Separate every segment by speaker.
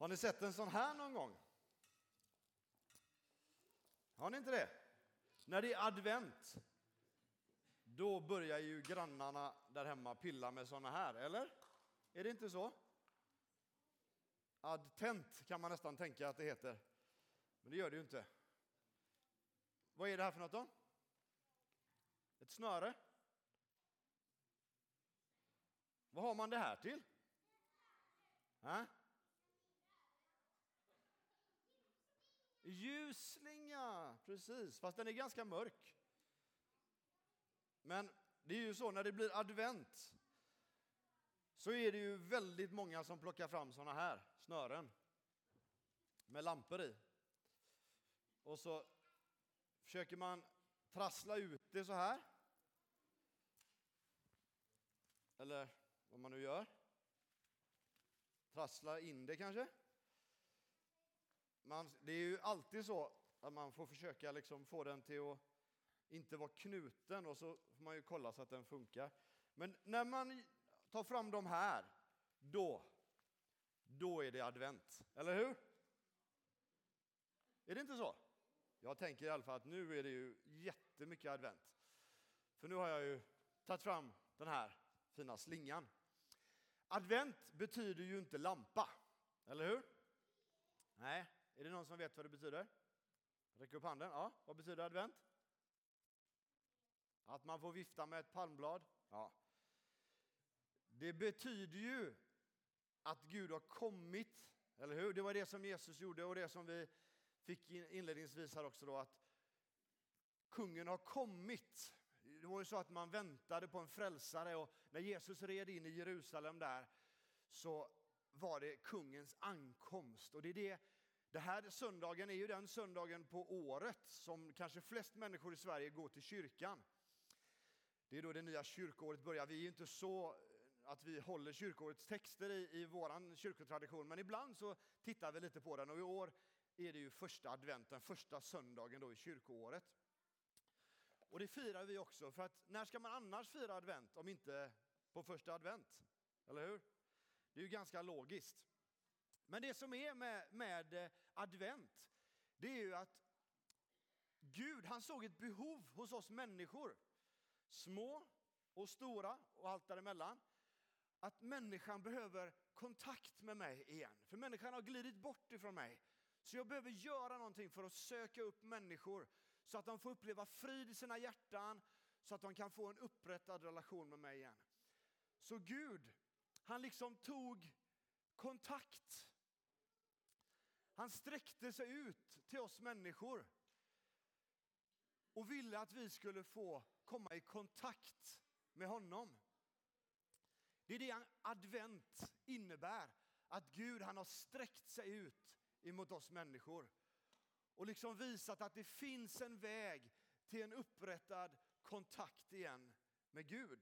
Speaker 1: Har ni sett en sån här någon gång? Har ni inte det? När det är advent, då börjar ju grannarna där hemma pilla med såna här, eller? Är det inte så? Adtent kan man nästan tänka att det heter. Men det gör det ju inte. Vad är det här för något då? Ett snöre? Vad har man det här till? Äh? Ljusslinga, precis, fast den är ganska mörk. Men det är ju så när det blir advent så är det ju väldigt många som plockar fram såna här snören med lampor i. Och så försöker man trassla ut det så här. Eller vad man nu gör. Trassla in det kanske. Man, det är ju alltid så att man får försöka liksom få den till att inte vara knuten och så får man ju kolla så att den funkar. Men när man tar fram de här, då, då är det advent. Eller hur? Är det inte så? Jag tänker i alla fall att nu är det ju jättemycket advent. För nu har jag ju tagit fram den här fina slingan. Advent betyder ju inte lampa, eller hur? Nej, är det någon som vet vad det betyder? Räck upp handen. Ja, vad betyder advent? Att man får vifta med ett palmblad? Ja. Det betyder ju att Gud har kommit, eller hur? Det var det som Jesus gjorde och det som vi fick inledningsvis här också då att kungen har kommit. Det var ju så att man väntade på en frälsare och när Jesus red in i Jerusalem där så var det kungens ankomst. Och det är det, det här söndagen är ju den söndagen på året som kanske flest människor i Sverige går till kyrkan. Det är då det nya kyrkoåret börjar. Vi är inte så eh, att vi håller kyrkoårets texter i, i vår kyrkotradition, men ibland så tittar vi lite på den och i år är det ju första adventen, första söndagen då i kyrkoåret. Och det firar vi också, för att när ska man annars fira advent om inte på första advent? Eller hur? Det är ju ganska logiskt. Men det som är med, med eh, advent, det är ju att Gud, han såg ett behov hos oss människor, små och stora och allt däremellan, att människan behöver kontakt med mig igen. För människan har glidit bort ifrån mig. Så jag behöver göra någonting för att söka upp människor så att de får uppleva frid i sina hjärtan, så att de kan få en upprättad relation med mig igen. Så Gud, han liksom tog kontakt. Han sträckte sig ut till oss människor och ville att vi skulle få komma i kontakt med honom. Det är det advent innebär, att Gud han har sträckt sig ut emot oss människor och liksom visat att det finns en väg till en upprättad kontakt igen med Gud.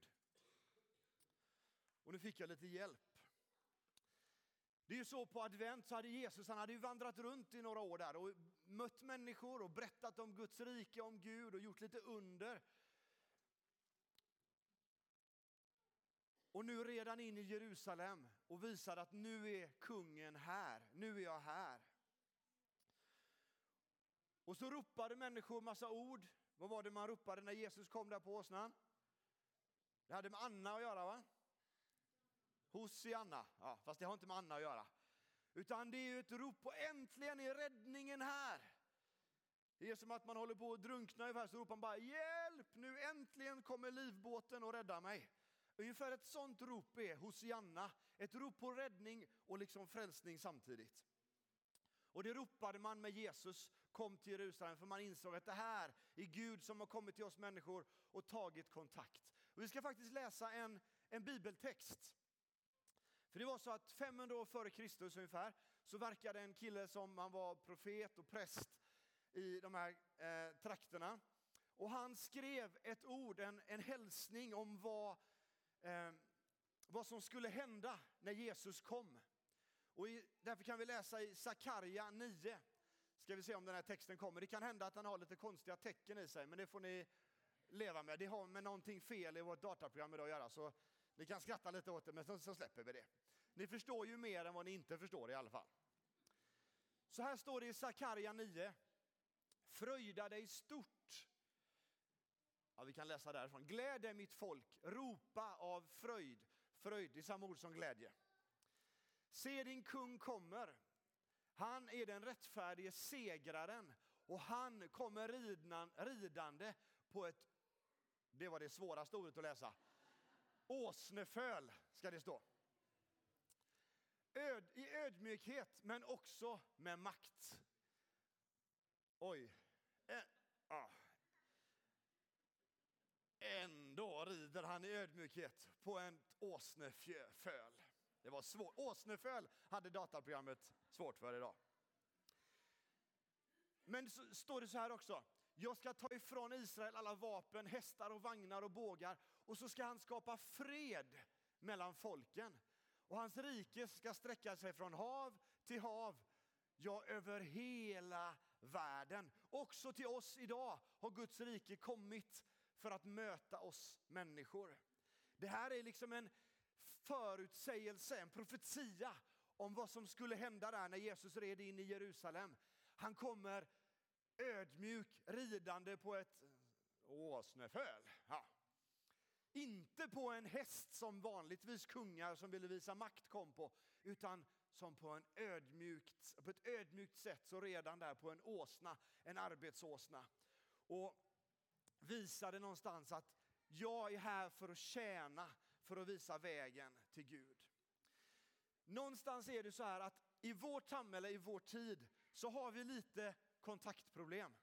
Speaker 1: Och nu fick jag lite hjälp. Det är ju så på advent så hade Jesus han hade ju vandrat runt i några år där och mött människor och berättat om Guds rike, om Gud och gjort lite under. Och nu redan in i Jerusalem och visade att nu är kungen här, nu är jag här. Och så ropade människor massa ord. Vad var det man ropade när Jesus kom där på åsnan? Det hade med Anna att göra va? Hosianna, ja, fast det har inte med Anna att göra. Utan det är ju ett rop på äntligen är räddningen här. Det är som att man håller på att drunkna ungefär, så ropar man bara hjälp, nu äntligen kommer livbåten och räddar mig. Ungefär ett sånt rop är Hosianna, ett rop på räddning och liksom frälsning samtidigt. Och det ropade man med Jesus kom till Jerusalem, för man insåg att det här är Gud som har kommit till oss människor och tagit kontakt. Och vi ska faktiskt läsa en, en bibeltext. För det var så att 500 år före Kristus ungefär, så verkade en kille som han var profet och präst i de här eh, trakterna. Och han skrev ett ord, en, en hälsning om vad, eh, vad som skulle hända när Jesus kom. Och i, därför kan vi läsa i Sakarja 9. Ska vi se om den här texten kommer. Det kan hända att han har lite konstiga tecken i sig, men det får ni leva med. Det har med någonting fel i vårt dataprogram idag att göra, så ni kan skratta lite åt det, men så, så släpper vi det. Ni förstår ju mer än vad ni inte förstår i alla fall. Så här står det i Sakarja 9. Fröjda dig stort. Ja, vi kan läsa därifrån. Gläd dig mitt folk, ropa av fröjd. Fröjd, det är samma ord som glädje. Se din kung kommer. Han är den rättfärdige segraren och han kommer ridnan, ridande på ett, det var det svåraste ordet att läsa, åsneföl ska det stå. Öd, I ödmjukhet men också med makt. Oj. Ä, ah. Ändå rider han i ödmjukhet på en åsneföl. Det var svårt. Åsneföl hade dataprogrammet svårt för idag. Men så står det så här också. Jag ska ta ifrån Israel alla vapen, hästar och vagnar och bågar och så ska han skapa fred mellan folken. Och hans rike ska sträcka sig från hav till hav, ja över hela världen. Också till oss idag har Guds rike kommit för att möta oss människor. Det här är liksom en förutsägelse, en profetia om vad som skulle hända där när Jesus red in i Jerusalem. Han kommer ödmjuk ridande på ett åsneföl. Ja. Inte på en häst som vanligtvis kungar som ville visa makt kom på, utan som på, en ödmjukt, på ett ödmjukt sätt så redan där på en åsna, en arbetsåsna. Och visade någonstans att jag är här för att tjäna, för att visa vägen till Gud. Någonstans är det så här att i vårt samhälle, i vår tid, så har vi lite kontaktproblem.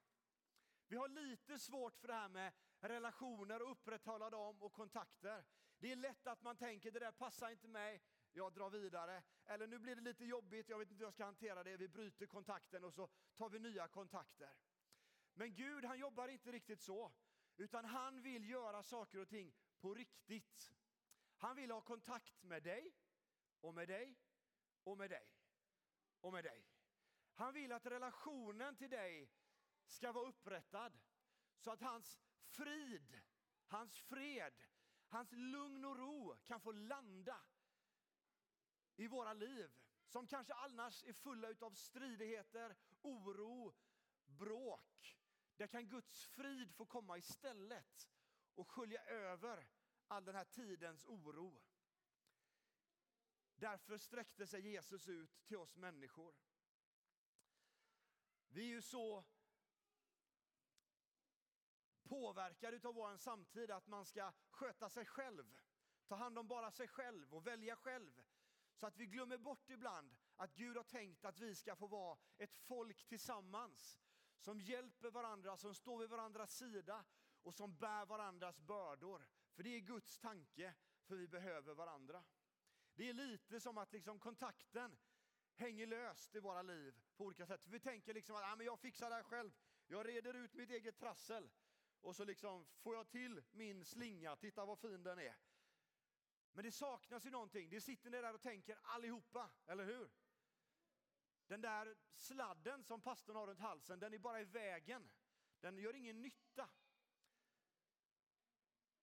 Speaker 1: Vi har lite svårt för det här med relationer och upprätthålla dem och kontakter. Det är lätt att man tänker det där passar inte mig, jag drar vidare. Eller nu blir det lite jobbigt, jag vet inte hur jag ska hantera det, vi bryter kontakten och så tar vi nya kontakter. Men Gud han jobbar inte riktigt så, utan han vill göra saker och ting på riktigt. Han vill ha kontakt med dig och med dig och med dig och med dig. Han vill att relationen till dig ska vara upprättad så att hans frid, hans fred, hans lugn och ro kan få landa i våra liv som kanske annars är fulla av stridigheter, oro, bråk. Där kan Guds frid få komma istället och skölja över all den här tidens oro. Därför sträckte sig Jesus ut till oss människor. Vi är ju så påverkad av vår samtid att man ska sköta sig själv, ta hand om bara sig själv och välja själv. Så att vi glömmer bort ibland att Gud har tänkt att vi ska få vara ett folk tillsammans som hjälper varandra, som står vid varandras sida och som bär varandras bördor. För det är Guds tanke, för vi behöver varandra. Det är lite som att liksom kontakten hänger löst i våra liv på olika sätt. För vi tänker liksom att ah, men jag fixar det här själv, jag reder ut mitt eget trassel. Och så liksom får jag till min slinga, titta vad fin den är. Men det saknas ju någonting, det sitter ni där och tänker allihopa, eller hur? Den där sladden som pastorn har runt halsen, den är bara i vägen. Den gör ingen nytta.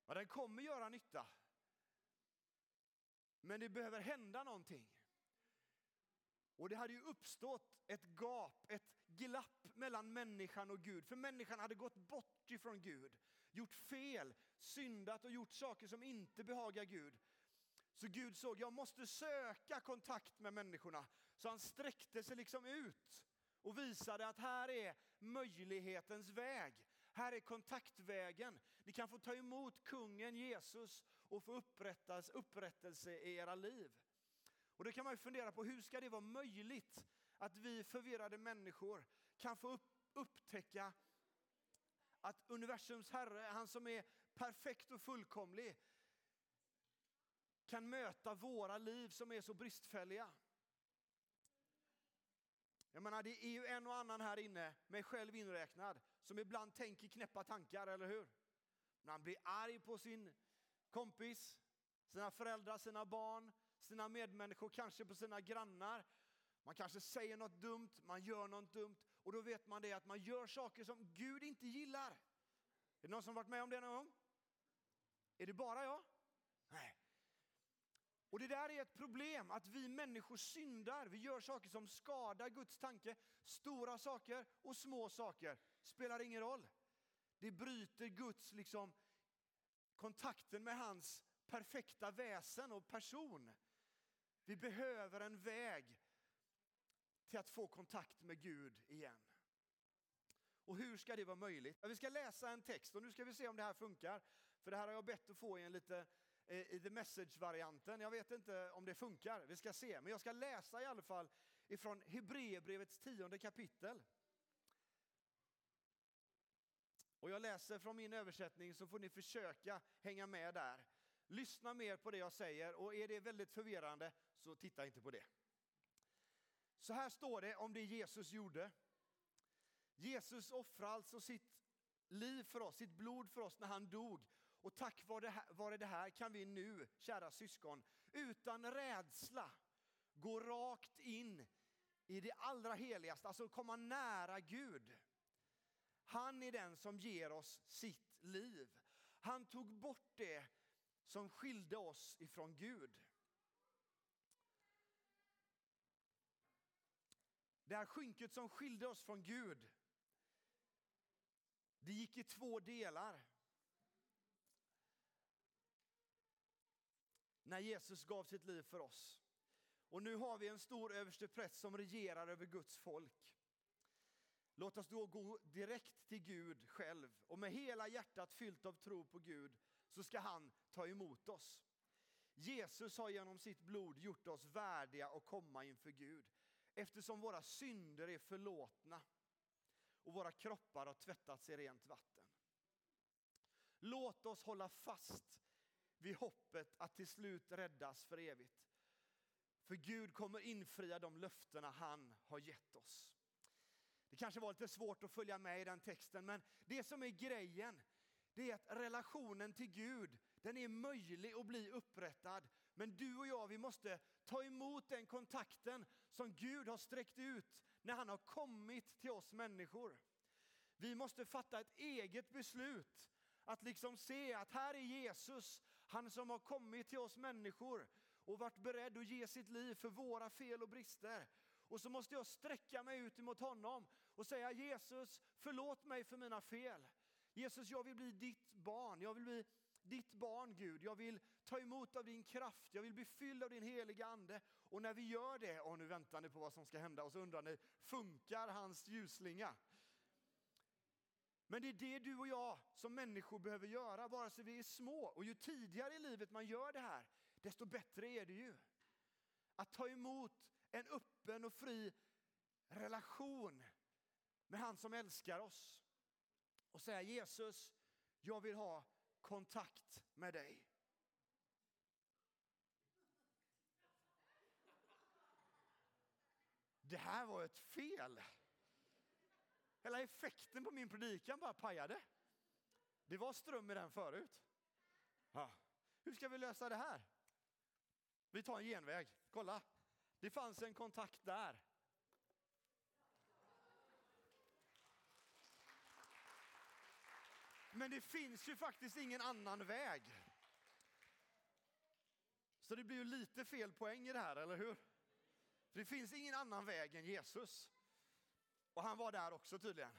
Speaker 1: Ja, den kommer göra nytta. Men det behöver hända någonting. Och det hade ju uppstått ett gap, ett glapp mellan människan och Gud. För människan hade gått bort ifrån Gud, gjort fel, syndat och gjort saker som inte behagar Gud. Så Gud såg, jag måste söka kontakt med människorna. Så han sträckte sig liksom ut och visade att här är möjlighetens väg. Här är kontaktvägen. Ni kan få ta emot kungen Jesus och få upprättelse i era liv. Och då kan man ju fundera på hur ska det vara möjligt att vi förvirrade människor kan få upp, upptäcka att universums herre, han som är perfekt och fullkomlig, kan möta våra liv som är så bristfälliga. Jag menar, det är ju en och annan här inne, mig själv inräknad, som ibland tänker knäppa tankar, eller hur? När han blir arg på sin kompis, sina föräldrar, sina barn, sina medmänniskor, kanske på sina grannar. Man kanske säger något dumt, man gör något dumt och då vet man det att man gör saker som Gud inte gillar. Är det någon som varit med om det någon gång? Är det bara jag? Nej. Och det där är ett problem, att vi människor syndar. Vi gör saker som skadar Guds tanke. Stora saker och små saker spelar ingen roll. Det bryter Guds liksom, kontakten med hans perfekta väsen och person. Vi behöver en väg till att få kontakt med Gud igen. Och hur ska det vara möjligt? Vi ska läsa en text och nu ska vi se om det här funkar. För det här har jag bett att få i en lite eh, i the message-varianten. Jag vet inte om det funkar, vi ska se. Men jag ska läsa i alla fall ifrån Hebreerbrevets tionde kapitel. Och jag läser från min översättning så får ni försöka hänga med där. Lyssna mer på det jag säger och är det väldigt förvirrande så titta inte på det. Så här står det om det Jesus gjorde. Jesus offrade alltså sitt liv för oss, sitt blod för oss när han dog. Och tack vare det här kan vi nu, kära syskon, utan rädsla gå rakt in i det allra heligaste, alltså komma nära Gud. Han är den som ger oss sitt liv. Han tog bort det som skilde oss ifrån Gud. Det här skynket som skilde oss från Gud, det gick i två delar. När Jesus gav sitt liv för oss. Och nu har vi en stor överstepräst som regerar över Guds folk. Låt oss då gå direkt till Gud själv och med hela hjärtat fyllt av tro på Gud så ska han ta emot oss. Jesus har genom sitt blod gjort oss värdiga att komma inför Gud eftersom våra synder är förlåtna och våra kroppar har tvättats i rent vatten. Låt oss hålla fast vid hoppet att till slut räddas för evigt. För Gud kommer infria de löftena han har gett oss. Det kanske var lite svårt att följa med i den texten, men det som är grejen, det är att relationen till Gud, den är möjlig att bli upprättad. Men du och jag, vi måste ta emot den kontakten som Gud har sträckt ut när han har kommit till oss människor. Vi måste fatta ett eget beslut att liksom se att här är Jesus, han som har kommit till oss människor och varit beredd att ge sitt liv för våra fel och brister. Och så måste jag sträcka mig ut mot honom och säga Jesus, förlåt mig för mina fel. Jesus, jag vill bli ditt barn. Jag vill bli ditt barn Gud. Jag vill ta emot av din kraft. Jag vill bli fylld av din heliga ande. Och när vi gör det, och nu väntar ni på vad som ska hända och så undrar ni, funkar hans ljusslinga? Men det är det du och jag som människor behöver göra, vare sig vi är små. Och ju tidigare i livet man gör det här, desto bättre är det ju. Att ta emot en öppen och fri relation med han som älskar oss. Och säga Jesus, jag vill ha kontakt med dig. Det här var ett fel. Hela effekten på min predikan bara pajade. Det var ström i den förut. Ja. Hur ska vi lösa det här? Vi tar en genväg. Kolla, det fanns en kontakt där. Men det finns ju faktiskt ingen annan väg. Så det blir ju lite fel poäng i det här, eller hur? För det finns ingen annan väg än Jesus. Och han var där också tydligen.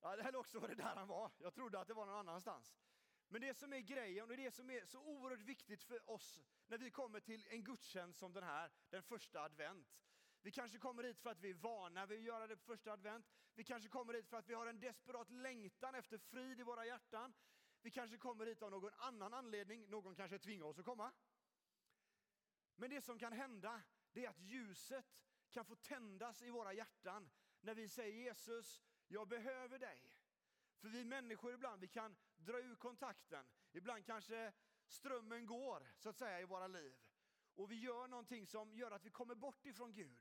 Speaker 1: Ja, eller också var det där han var. Jag trodde att det var någon annanstans. Men det som är grejen och det som är så oerhört viktigt för oss när vi kommer till en gudstjänst som den här, den första advent. Vi kanske kommer hit för att vi är vana vid att göra det på första advent. Vi kanske kommer hit för att vi har en desperat längtan efter frid i våra hjärtan. Vi kanske kommer hit av någon annan anledning. Någon kanske tvingar oss att komma. Men det som kan hända, det är att ljuset kan få tändas i våra hjärtan när vi säger Jesus, jag behöver dig. För vi människor ibland, vi kan dra ur kontakten. Ibland kanske strömmen går, så att säga, i våra liv. Och vi gör någonting som gör att vi kommer bort ifrån Gud.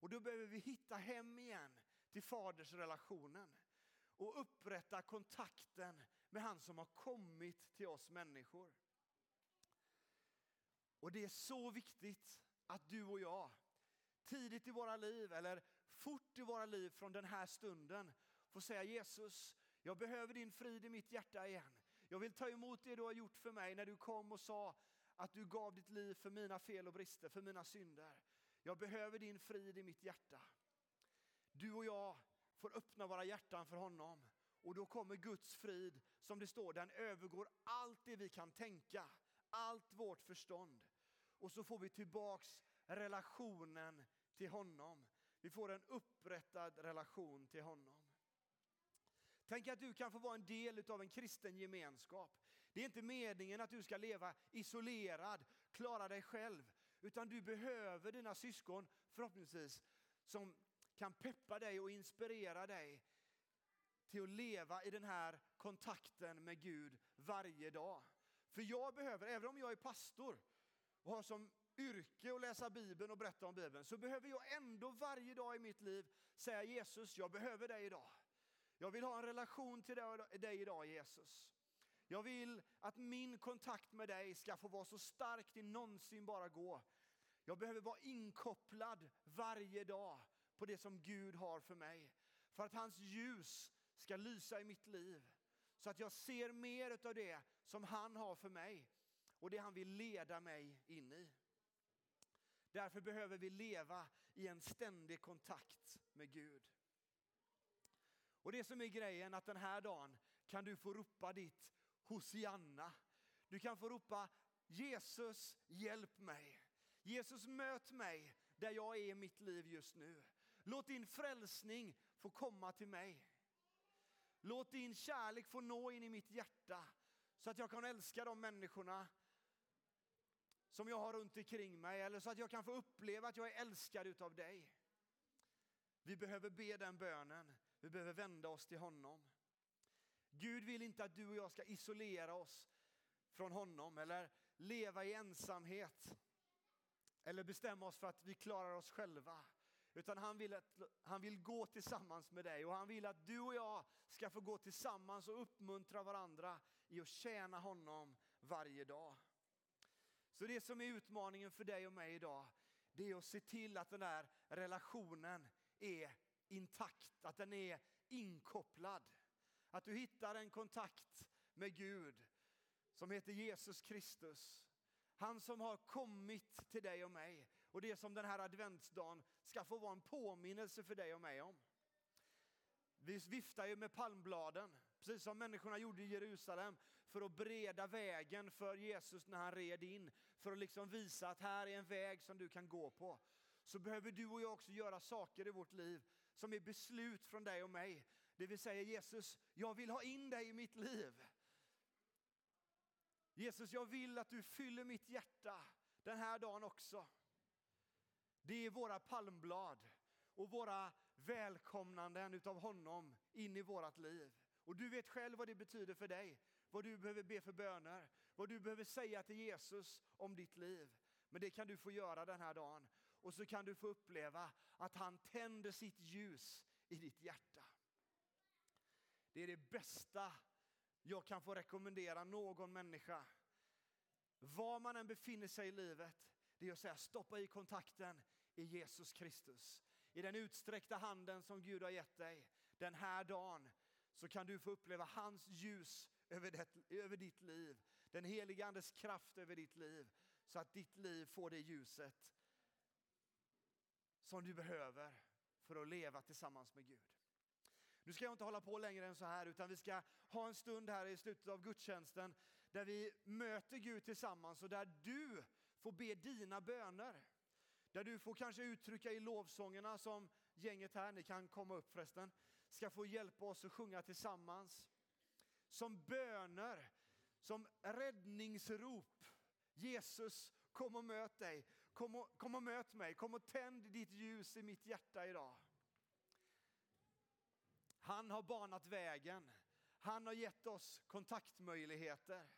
Speaker 1: Och då behöver vi hitta hem igen till fadersrelationen. Och upprätta kontakten med han som har kommit till oss människor. Och det är så viktigt att du och jag tidigt i våra liv eller fort i våra liv från den här stunden får säga Jesus, jag behöver din frid i mitt hjärta igen. Jag vill ta emot det du har gjort för mig när du kom och sa att du gav ditt liv för mina fel och brister, för mina synder. Jag behöver din frid i mitt hjärta. Du och jag får öppna våra hjärtan för honom. Och då kommer Guds frid, som det står, den övergår allt det vi kan tänka, allt vårt förstånd. Och så får vi tillbaks relationen till honom. Vi får en upprättad relation till honom. Tänk att du kan få vara en del av en kristen gemenskap. Det är inte meningen att du ska leva isolerad, klara dig själv, utan du behöver dina syskon förhoppningsvis som kan peppa dig och inspirera dig till att leva i den här kontakten med Gud varje dag. För jag behöver, även om jag är pastor och har som yrke att läsa Bibeln och berätta om Bibeln, så behöver jag ändå varje dag i mitt liv säga Jesus, jag behöver dig idag. Jag vill ha en relation till dig idag Jesus. Jag vill att min kontakt med dig ska få vara så stark det någonsin bara går. Jag behöver vara inkopplad varje dag på det som Gud har för mig. För att hans ljus ska lysa i mitt liv. Så att jag ser mer av det som han har för mig och det han vill leda mig in i. Därför behöver vi leva i en ständig kontakt med Gud. Och det som är grejen att den här dagen kan du få ropa ditt Hosianna. Du kan få ropa Jesus hjälp mig. Jesus möt mig där jag är i mitt liv just nu. Låt din frälsning få komma till mig. Låt din kärlek få nå in i mitt hjärta så att jag kan älska de människorna som jag har runt omkring mig eller så att jag kan få uppleva att jag är älskad utav dig. Vi behöver be den bönen. Vi behöver vända oss till honom. Gud vill inte att du och jag ska isolera oss från honom eller leva i ensamhet eller bestämma oss för att vi klarar oss själva. Utan han vill, att, han vill gå tillsammans med dig och han vill att du och jag ska få gå tillsammans och uppmuntra varandra i att tjäna honom varje dag. Så det som är utmaningen för dig och mig idag, det är att se till att den där relationen är intakt, att den är inkopplad. Att du hittar en kontakt med Gud som heter Jesus Kristus. Han som har kommit till dig och mig och det som den här adventsdagen ska få vara en påminnelse för dig och mig om. Vi viftar ju med palmbladen, precis som människorna gjorde i Jerusalem för att bereda vägen för Jesus när han red in. För att liksom visa att här är en väg som du kan gå på. Så behöver du och jag också göra saker i vårt liv som är beslut från dig och mig. Det vill säga Jesus, jag vill ha in dig i mitt liv. Jesus, jag vill att du fyller mitt hjärta den här dagen också. Det är våra palmblad och våra välkomnanden utav honom in i vårt liv. Och du vet själv vad det betyder för dig, vad du behöver be för böner, vad du behöver säga till Jesus om ditt liv. Men det kan du få göra den här dagen. Och så kan du få uppleva att han tänder sitt ljus i ditt hjärta. Det är det bästa jag kan få rekommendera någon människa. Var man än befinner sig i livet, det är att säga stoppa i kontakten i Jesus Kristus. I den utsträckta handen som Gud har gett dig den här dagen så kan du få uppleva hans ljus över, det, över ditt liv. Den helige andes kraft över ditt liv så att ditt liv får det ljuset som du behöver för att leva tillsammans med Gud. Nu ska jag inte hålla på längre än så här utan vi ska ha en stund här i slutet av gudstjänsten där vi möter Gud tillsammans och där du får be dina böner. Där du får kanske uttrycka i lovsångerna som gänget här, ni kan komma upp förresten, ska få hjälpa oss att sjunga tillsammans. Som böner, som räddningsrop. Jesus, kom och möt dig. Kom och, kom och möt mig. Kom och tänd ditt ljus i mitt hjärta idag. Han har banat vägen. Han har gett oss kontaktmöjligheter.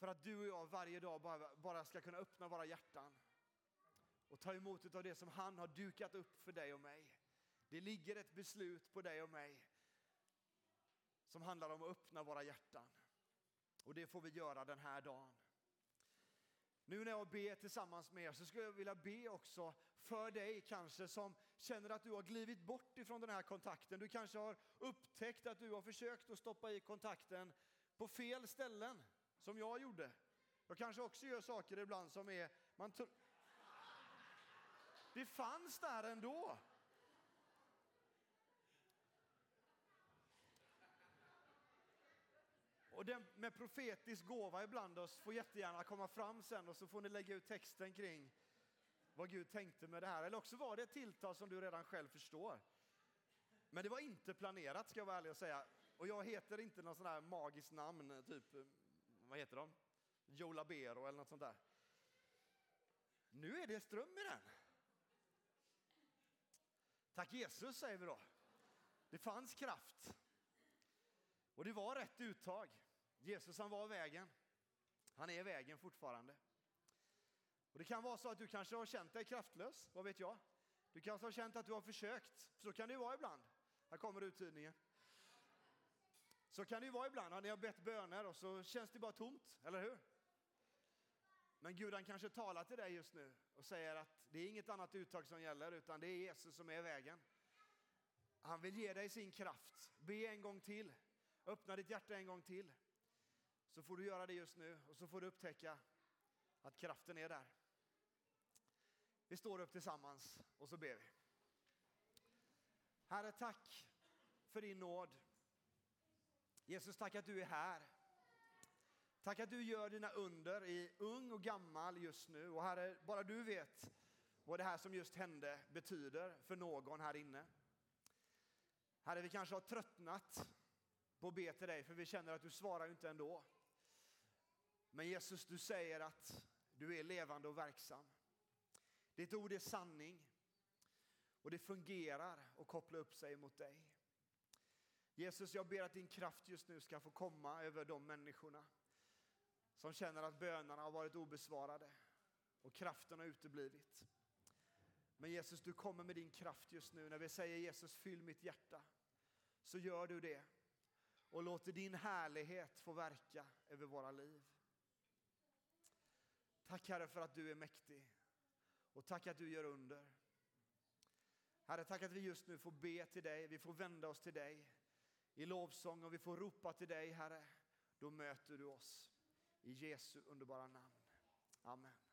Speaker 1: För att du och jag varje dag bara, bara ska kunna öppna våra hjärtan och ta emot av det som han har dukat upp för dig och mig. Det ligger ett beslut på dig och mig som handlar om att öppna våra hjärtan. Och det får vi göra den här dagen. Nu när jag ber tillsammans med er så skulle jag vilja be också för dig kanske som känner att du har glidit bort ifrån den här kontakten. Du kanske har upptäckt att du har försökt att stoppa i kontakten på fel ställen, som jag gjorde. Jag kanske också gör saker ibland som är... Man det fanns där ändå. Och den med profetisk gåva ibland oss får jättegärna komma fram sen och så får ni lägga ut texten kring vad Gud tänkte med det här. Eller också var det ett tilltal som du redan själv förstår. Men det var inte planerat ska jag vara ärlig och säga. Och jag heter inte någon sån här magiskt namn, typ, vad heter de? Joe Labero eller något sånt där. Nu är det ström i den. Tack Jesus säger vi då. Det fanns kraft. Och det var rätt uttag. Jesus han var vägen. Han är vägen fortfarande. Och Det kan vara så att du kanske har känt dig kraftlös, vad vet jag? Du kanske har känt att du har försökt, så kan det ju vara ibland. Här kommer uttydningen. Så kan det vara ibland, när ni har bett böner och så känns det bara tomt, eller hur? Men Gud han kanske talar till dig just nu och säger att det är inget annat uttag som gäller utan det är Jesus som är vägen. Han vill ge dig sin kraft. Be en gång till. Öppna ditt hjärta en gång till. Så får du göra det just nu och så får du upptäcka att kraften är där. Vi står upp tillsammans och så ber vi. Herre, tack för din nåd. Jesus, tack att du är här. Tack att du gör dina under i ung och gammal just nu. Och Herre, bara du vet vad det här som just hände betyder för någon här inne. Herre, vi kanske har tröttnat på att be till dig för vi känner att du svarar inte ändå. Men Jesus, du säger att du är levande och verksam. Ditt ord är sanning och det fungerar att koppla upp sig mot dig. Jesus, jag ber att din kraft just nu ska få komma över de människorna som känner att bönerna har varit obesvarade och kraften har uteblivit. Men Jesus, du kommer med din kraft just nu. När vi säger Jesus, fyll mitt hjärta, så gör du det och låter din härlighet få verka över våra liv. Tack Herre för att du är mäktig och tack att du gör under. Herre, tack att vi just nu får be till dig, vi får vända oss till dig i lovsång och vi får ropa till dig Herre. Då möter du oss. I Jesu underbara namn. Amen.